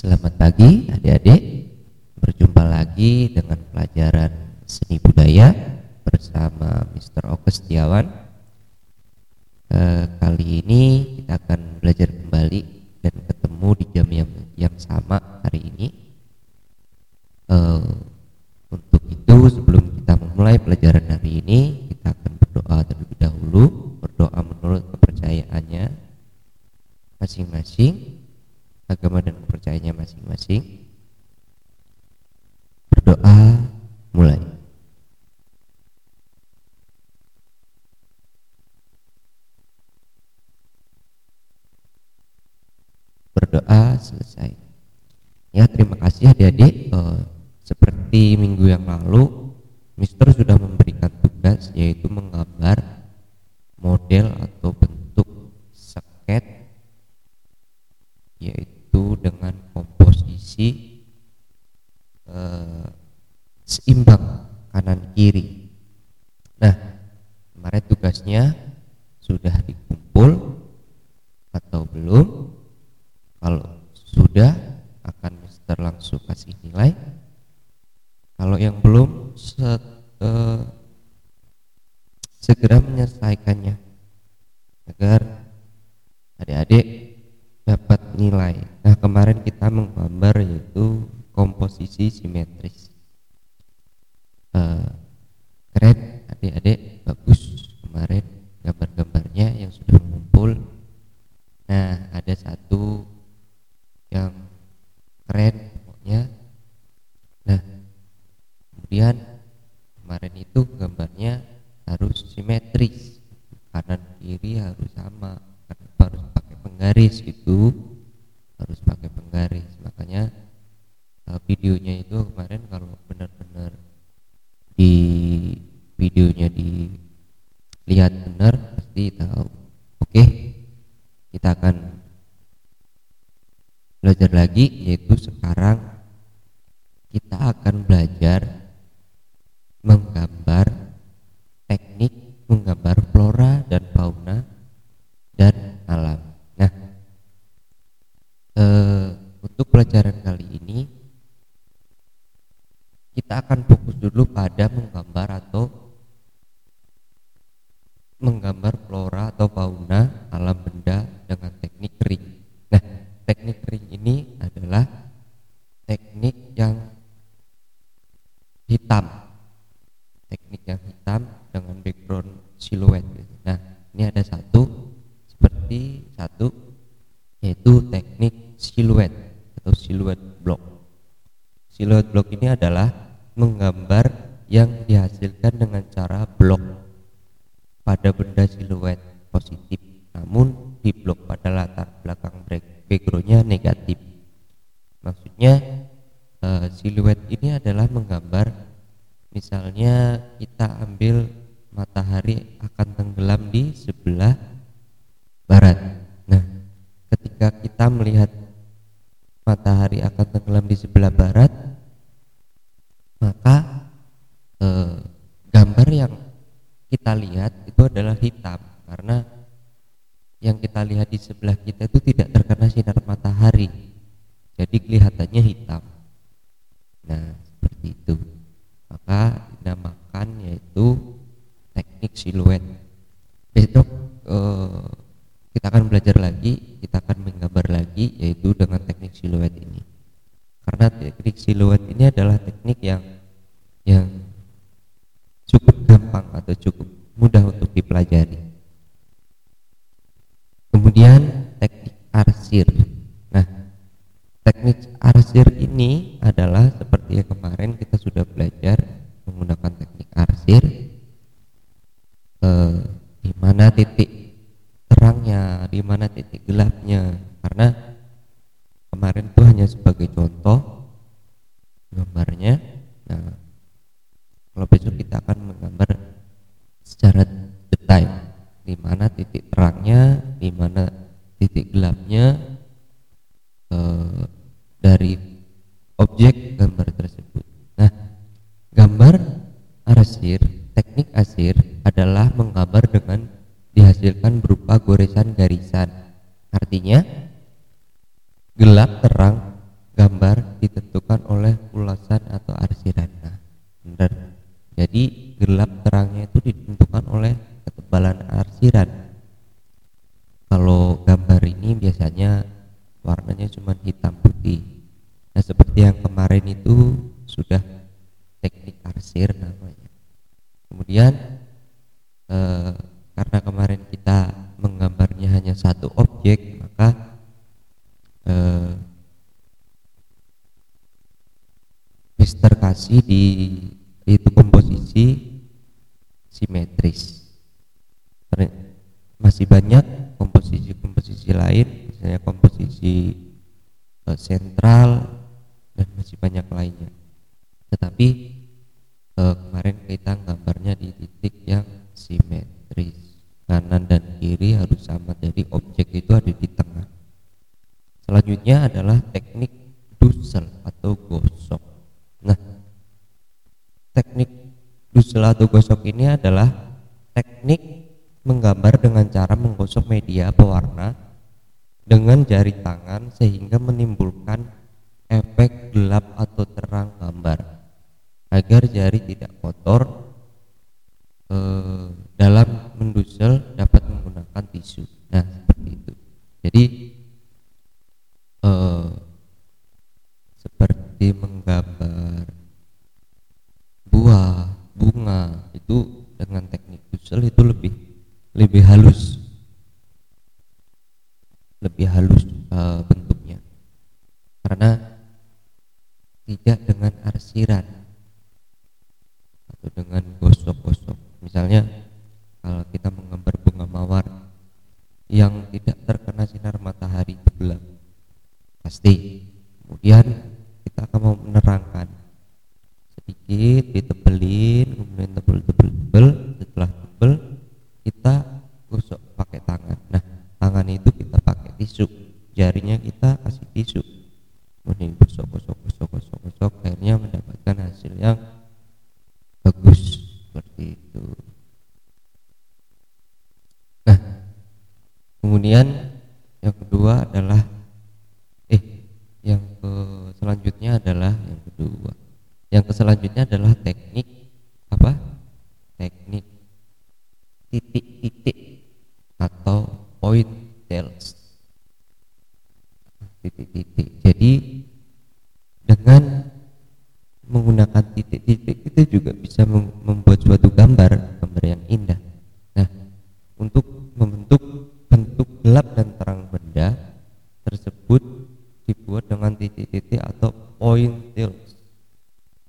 Selamat pagi adik-adik. Berjumpa lagi dengan pelajaran seni budaya Bersama Mr. Oke Setiawan. E, Kali ini kita akan belajar kembali Dan ketemu di jam yang, yang sama hari ini. E, Untuk itu sebelum kita memulai pelajaran hari ini Kita akan berdoa terlebih dahulu. Berdoa menurut kepercayaannya Masing-masing agama dan kepercayaannya masing-masing. Berdoa mulai. Berdoa selesai. Ya, terima kasih adik-adik. Uh, seperti minggu yang lalu, Mister sudah memberikan tugas yaitu menggambar model atau bentuk seket yaitu itu dengan komposisi eh, seimbang kanan kiri. Nah, kemarin tugasnya sudah dikumpul atau belum? Kalau sudah akan Mister langsung kasih nilai. Kalau yang belum set, eh, segera menyelesaikannya agar adik-adik dapat nilai. Nah kemarin kita menggambar yaitu komposisi simetris. Keren adik-adik bagus kemarin gambar-gambarnya yang sudah mengumpul. Nah ada satu yang keren pokoknya. Nah kemudian kemarin itu gambarnya harus simetris kanan kiri harus sama harus penggaris itu harus pakai penggaris makanya uh, videonya itu kemarin kalau benar-benar di videonya dilihat benar pasti tahu. Oke kita akan belajar lagi yaitu sekarang kita akan belajar menggambar teknik menggambar flora dan fauna dan alam. Uh, untuk pelajaran kali ini kita akan fokus dulu pada menggambar atau menggambar flora atau fauna alam benda dengan teknik ring. Nah, teknik ring ini adalah teknik yang hitam. Teknik yang hitam dengan background siluet. Nah, ini ada satu seperti satu yaitu teknik siluet atau siluet blok. Siluet blok ini adalah menggambar yang dihasilkan dengan cara blok pada benda siluet positif namun di blok pada latar belakang backgroundnya negatif maksudnya uh, siluet ini adalah menggambar misalnya kita ambil matahari akan tenggelam di sebelah barat nah ketika kita melihat matahari akan tenggelam di sebelah barat maka eh, gambar yang kita lihat itu adalah hitam. Karena yang kita lihat di sebelah kita itu tidak terkena sinar matahari. Jadi kelihatannya hitam. Nah seperti itu. Maka dinamakan yaitu teknik siluet. Besok eh, kita akan belajar lagi, kita akan menggambar lagi yaitu dengan teknik siluet ini. Karena teknik siluet ini adalah teknik yang yang cukup gampang atau cukup mudah untuk dipelajari. Kemudian teknik arsir. Nah, teknik arsir ini adalah seperti yang kemarin kita sudah belajar menggunakan teknik arsir eh, di mana titik terangnya, di mana titik gelapnya. Karena kemarin itu hanya sebagai contoh gambarnya. Nah, kalau besok kita akan menggambar secara detail di mana titik terangnya, di mana titik gelapnya eh, dari objek gambar tersebut. Nah, gambar arsir, teknik arsir adalah menggambar dengan dihasilkan berupa goresan garisan. Artinya gelap terang gambar ditentukan oleh ulasan atau arsiran. Nah, benar. Jadi gelap terangnya itu ditentukan oleh ketebalan arsiran. Kalau gambar ini biasanya warnanya cuma hitam putih. Nah, seperti yang kemarin itu sudah teknik arsir namanya. Kemudian eh, karena kemarin kita menggambarnya hanya satu objek, maka eh, Mister kasih di itu komposisi simetris. Masih banyak komposisi-komposisi lain, misalnya komposisi eh, sentral dan masih banyak lainnya. Tetapi eh, kemarin kita gambarnya di titik yang simetris. Kanan dan kiri harus sama, jadi objek itu ada di tengah. Selanjutnya adalah teknik dusel atau gosok. Nah, teknik dusel atau gosok ini adalah teknik menggambar dengan cara menggosok media pewarna dengan jari tangan sehingga menimbulkan efek gelap atau terang gambar agar jari tidak kotor eh, dalam mendusel dapat menggunakan tisu nah seperti itu jadi eh, seperti menggambar buah bunga itu dengan teknik dusel itu lebih lebih halus. Lebih halus uh, bentuknya. Karena tidak dengan arsiran atau dengan gosok-gosok misalnya kalau kita menggambar bunga mawar yang tidak terkena sinar matahari gelap pasti kemudian kita akan mau menerangkan sedikit ditebelin kemudian tebel tebel tebel setelah tebel kita gosok pakai tangan nah tangan itu kita pakai tisu jarinya kita kasih tisu kemudian gosok gosok gosok gosok gosok akhirnya mendapatkan hasil yang bagus seperti itu nah kemudian yang kedua adalah eh yang ke selanjutnya adalah yang kedua. Yang selanjutnya adalah teknik apa teknik titik-titik atau point tails titik-titik jadi dengan menggunakan titik-titik itu juga bisa membuat suatu gambar gambar yang indah nah untuk membentuk bentuk gelap dan terang benda tersebut dibuat dengan titik-titik atau point tails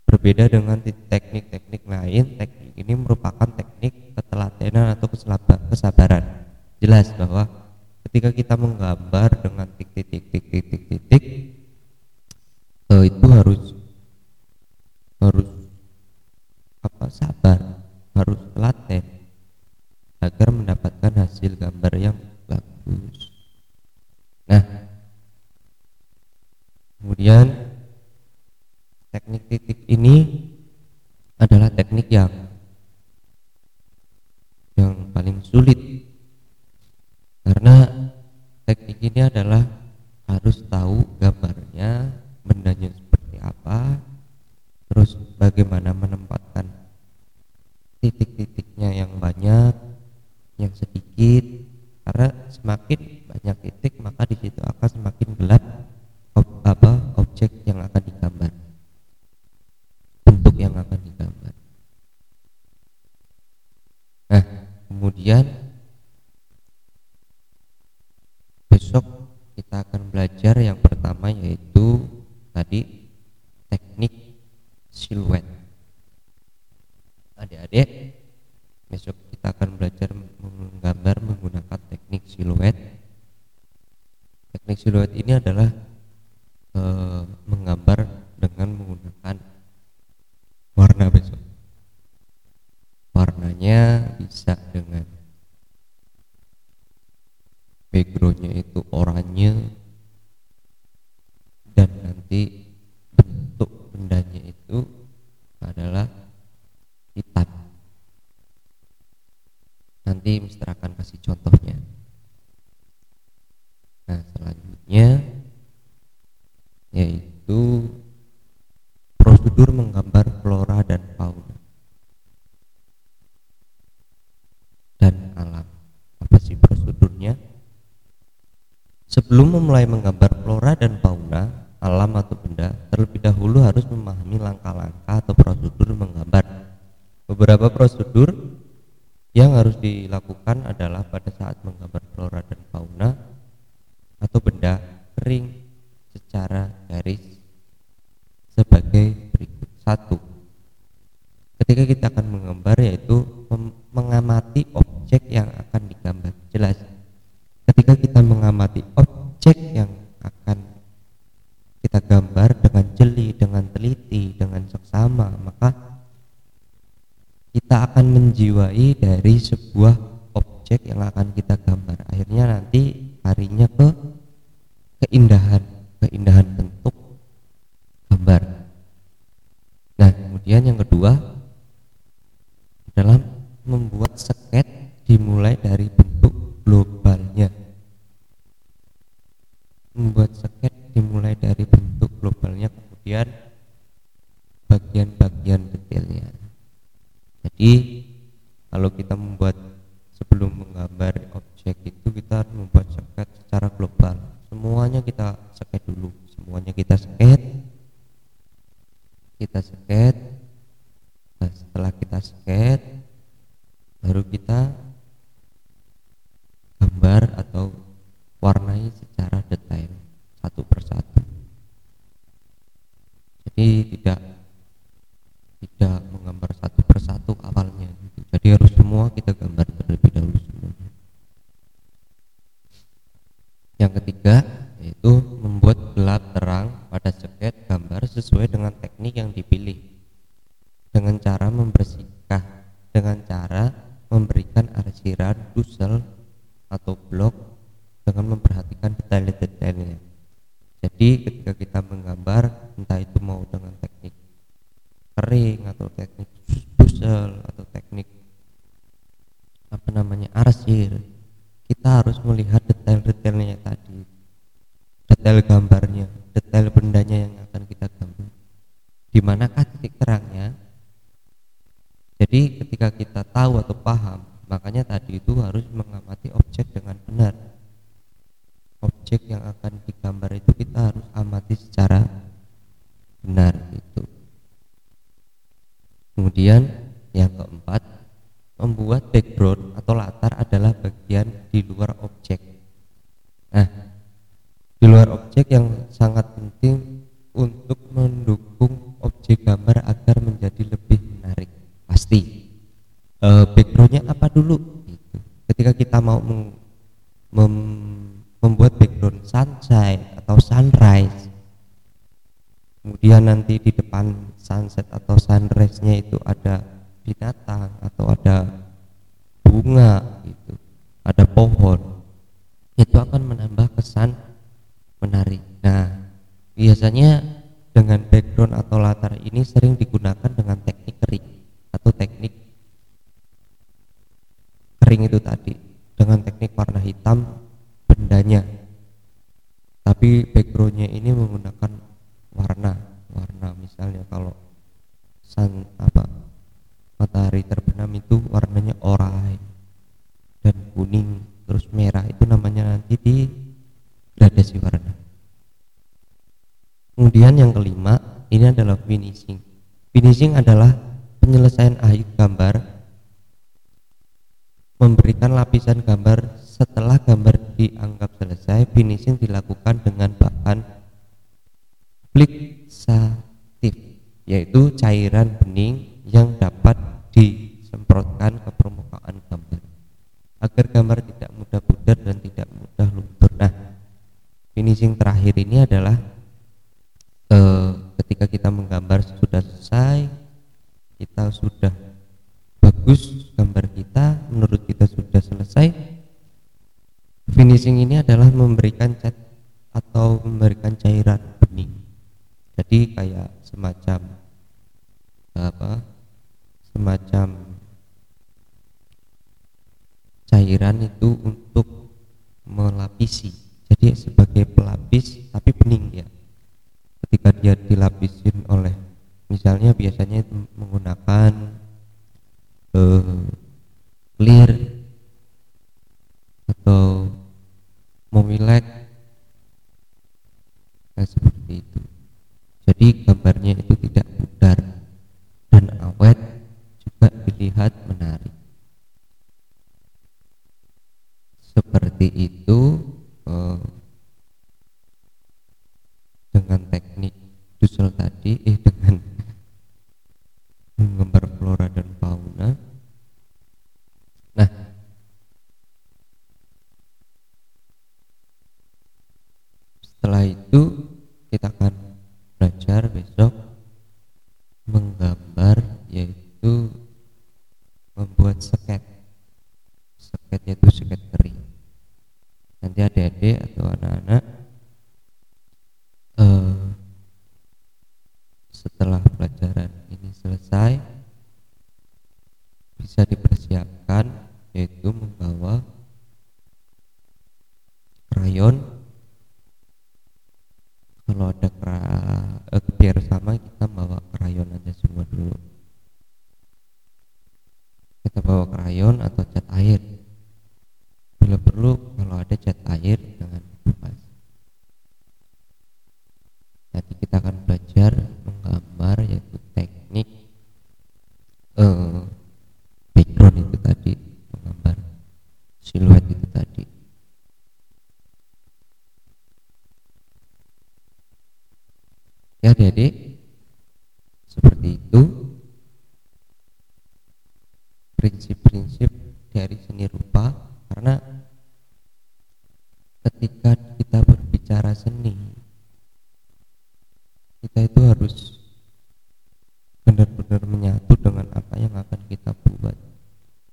berbeda dengan teknik-teknik lain teknik ini merupakan teknik ketelatenan atau kesabaran jelas bahwa ketika menggambar dengan titik-titik-titik-titik eh, itu harus harus apa sabar harus telaten agar mendapatkan hasil gambar yang bagus nah kemudian teknik titik ini adalah teknik yang yang paling sulit karena teknik ini adalah harus tahu gambarnya bendanya seperti apa terus bagaimana menempatkan titik-titiknya yang banyak yang sedikit karena semakin banyak titik warnanya bisa dengan backgroundnya itu oranye dan nanti bentuk bendanya itu adalah hitam nanti Mister akan kasih contohnya nah selanjutnya yaitu yaitu prosedur menggambar flora dan fauna dan alam apa sih prosedurnya sebelum memulai menggambar flora dan fauna alam atau benda terlebih dahulu harus memahami langkah-langkah atau prosedur menggambar beberapa prosedur yang harus dilakukan adalah pada saat menggambar flora dan fauna atau benda kering secara garis sebagai berikut. Satu, ketika kita akan menggambar yaitu mengamati objek yang akan digambar. Jelas. Ketika kita mengamati objek yang akan kita gambar dengan jeli, dengan teliti, dengan seksama, maka kita akan menjiwai dari sebuah objek yang akan kita gambar. Akhirnya nanti harinya ke keindahan keindahan bentuk gambar. Nah kemudian yang kedua adalah membuat sket dimulai dari bentuk globalnya membuat sket dimulai dari bentuk globalnya kemudian bagian-bagian detailnya jadi kalau kita membuat sebelum menggambar objek itu kita harus membuat sket secara global. Semuanya kita sket dulu semuanya kita sket kita sket nah, setelah kita sket baru kita gambar atau warnai secara detail satu persatu jadi tidak tidak menggambar satu persatu awalnya gitu. jadi harus semua kita gambar terlebih dahulu semuanya. Yang ketiga yaitu membuat gelap terang pada seket gambar sesuai dengan teknik yang dipilih. Dengan cara membersihkan dengan cara memberikan arsiran dusel atau blok dengan memperhatikan detail-detailnya. Jadi ketika kita menggambar entah itu mau dengan teknik kering atau teknik pusel atau teknik apa arsir kita harus melihat detail-detailnya tadi. Detail gambarnya detail bendanya yang akan kita gambar di manakah titik terangnya? Jadi ketika kita tahu atau paham makanya tadi itu harus mengamati objek dengan benar. Objek yang akan digambar itu kita harus amati secara benar itu Kemudian yang keempat, membuat background atau latar adalah bagian di luar objek. Nah, di luar objek yang sangat penting untuk mendukung objek gambar agar menjadi lebih menarik. Pasti. E, backgroundnya apa dulu? Gitu. Ketika kita mau mem, mem, membuat background sunshine atau sunrise, kemudian nanti di depan sunset atau sunrise-nya itu ada binatang atau ada bunga gitu ada pohon itu akan menambah kesan menarik nah biasanya dengan background atau latar ini sering digunakan dengan teknik kering atau teknik kering itu tadi dengan teknik warna hitam bendanya. Tapi backgroundnya ini menggunakan warna warna misalnya kalau sun apa matahari terbenam itu warnanya oranye dan kuning terus merah. Itu namanya nanti di gradasi warna. Kemudian yang kelima ini adalah finishing. Finishing adalah penyelesaian akhir gambar memberikan lapisan gambar. Setelah gambar dianggap selesai finishing dilakukan dengan bahan fliksatif yaitu cairan bening yang dapat disemprotkan ke permukaan gambar agar gambar tidak mudah pudar dan tidak mudah luntur. Nah, finishing terakhir ini adalah eh, ketika kita menggambar sudah selesai, kita sudah bagus gambar kita, menurut kita sudah selesai. Finishing ini adalah memberikan cat atau memberikan cairan bening jadi kayak semacam apa semacam cairan itu untuk melapisi. Jadi sebagai pelapis tapi bening ya. Ketika dia dilapisin oleh misalnya biasanya menggunakan uh,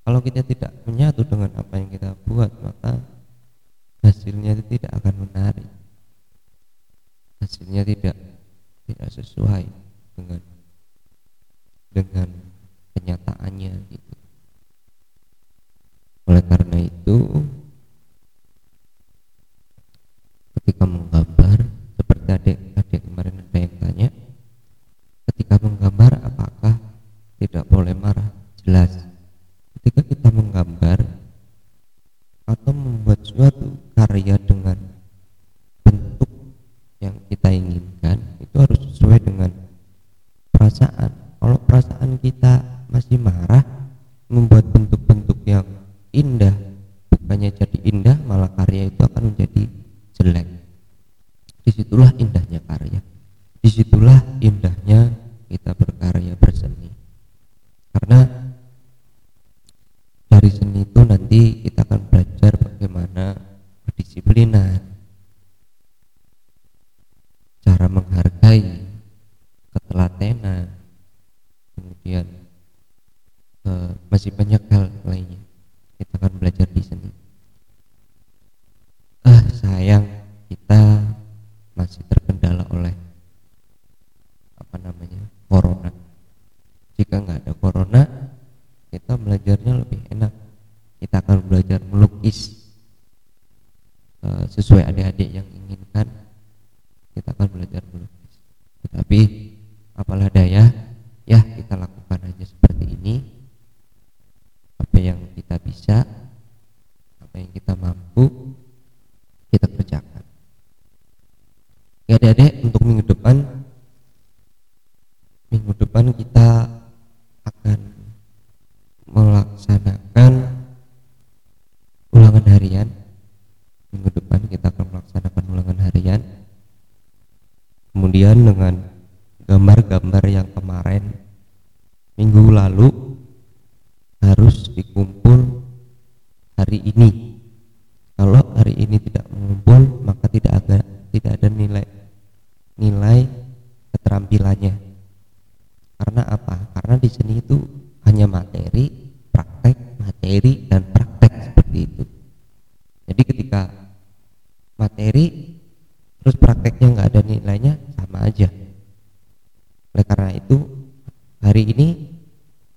kalau kita tidak menyatu dengan apa yang kita buat maka hasilnya itu tidak akan menarik. Hasilnya tidak tidak sesuai dengan dengan kenyataannya gitu oleh karena itu ketika menggambar seperti adik-adik kemarin ada yang tanya ketika menggambar apakah tidak boleh marah jelas ketika kita menggambar atau membuat suatu karya dengan bentuk yang kita inginkan itu harus sesuai dengan perasaan kalau perasaan kita masih marah membuat bentuk-bentuk yang indah bukannya jadi indah malah karya itu akan menjadi jelek. Di situlah indahnya karya di situlah indahnya kita berkarya berseni karena dari seni itu nanti kita akan belajar bagaimana kedisiplinan cara menghargai ketelatenan kemudian uh, masih banyak hal lainnya kita akan belajar di sini ah sayang kita masih terkendala oleh apa namanya corona jika nggak ada corona kita belajarnya lebih enak. Kita akan belajar melukis uh, sesuai adik-adik yang inginkan kita akan belajar melukis tetapi apalah daya ya kita lakukan aja seperti ini apa yang kita bisa apa yang kita mampu kita kerjakan ya adik-adik untuk minggu depan minggu depan kita akan melaksanakan ulangan harian minggu depan kita akan melaksanakan ulangan harian kemudian dengan gambar-gambar yang kemarin minggu lalu harus dikumpul hari ini. Kalau hari ini tidak mengumpul maka tidak ada tidak ada nilai nilai keterampilannya. Karena apa? Karena di sini itu hanya materi praktek materi dan praktek seperti itu. Jadi ketika materi terus prakteknya nggak ada nilainya aja. Oleh karena itu hari ini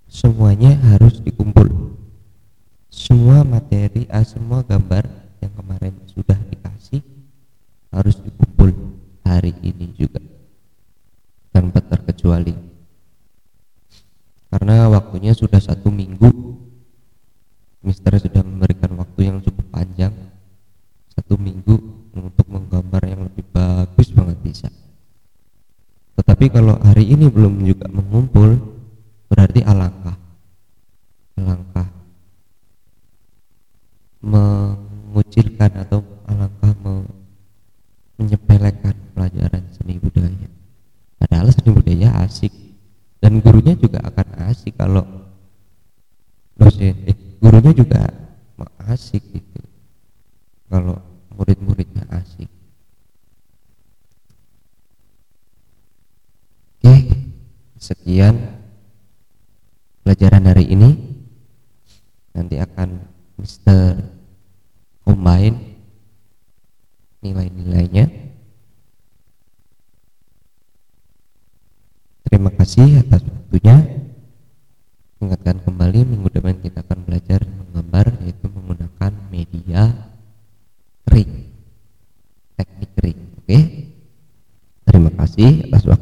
semuanya harus dikumpul. Semua materi ah, semua gambar yang kemarin sudah dikasih harus dikumpul hari ini juga. Tanpa terkecuali. Karena waktunya sudah satu minggu. Mister sudah memberikan waktu yang cukup tetapi kalau hari ini belum juga mengumpul berarti alangkah alangkah mengucilkan atau alangkah me, menyepelekan pelajaran seni budaya. Padahal seni budaya asik dan gurunya juga akan asik kalau dosen eh, gurunya juga asik gitu. Kalau murid-muridnya asik oke sekian pelajaran hari ini. Nanti akan Mister combine nilai-nilainya. Terima kasih atas waktunya. Ingatkan kembali minggu depan kita akan belajar menggambar yaitu menggunakan media ring teknik ring oke? Terima kasih atas waktunya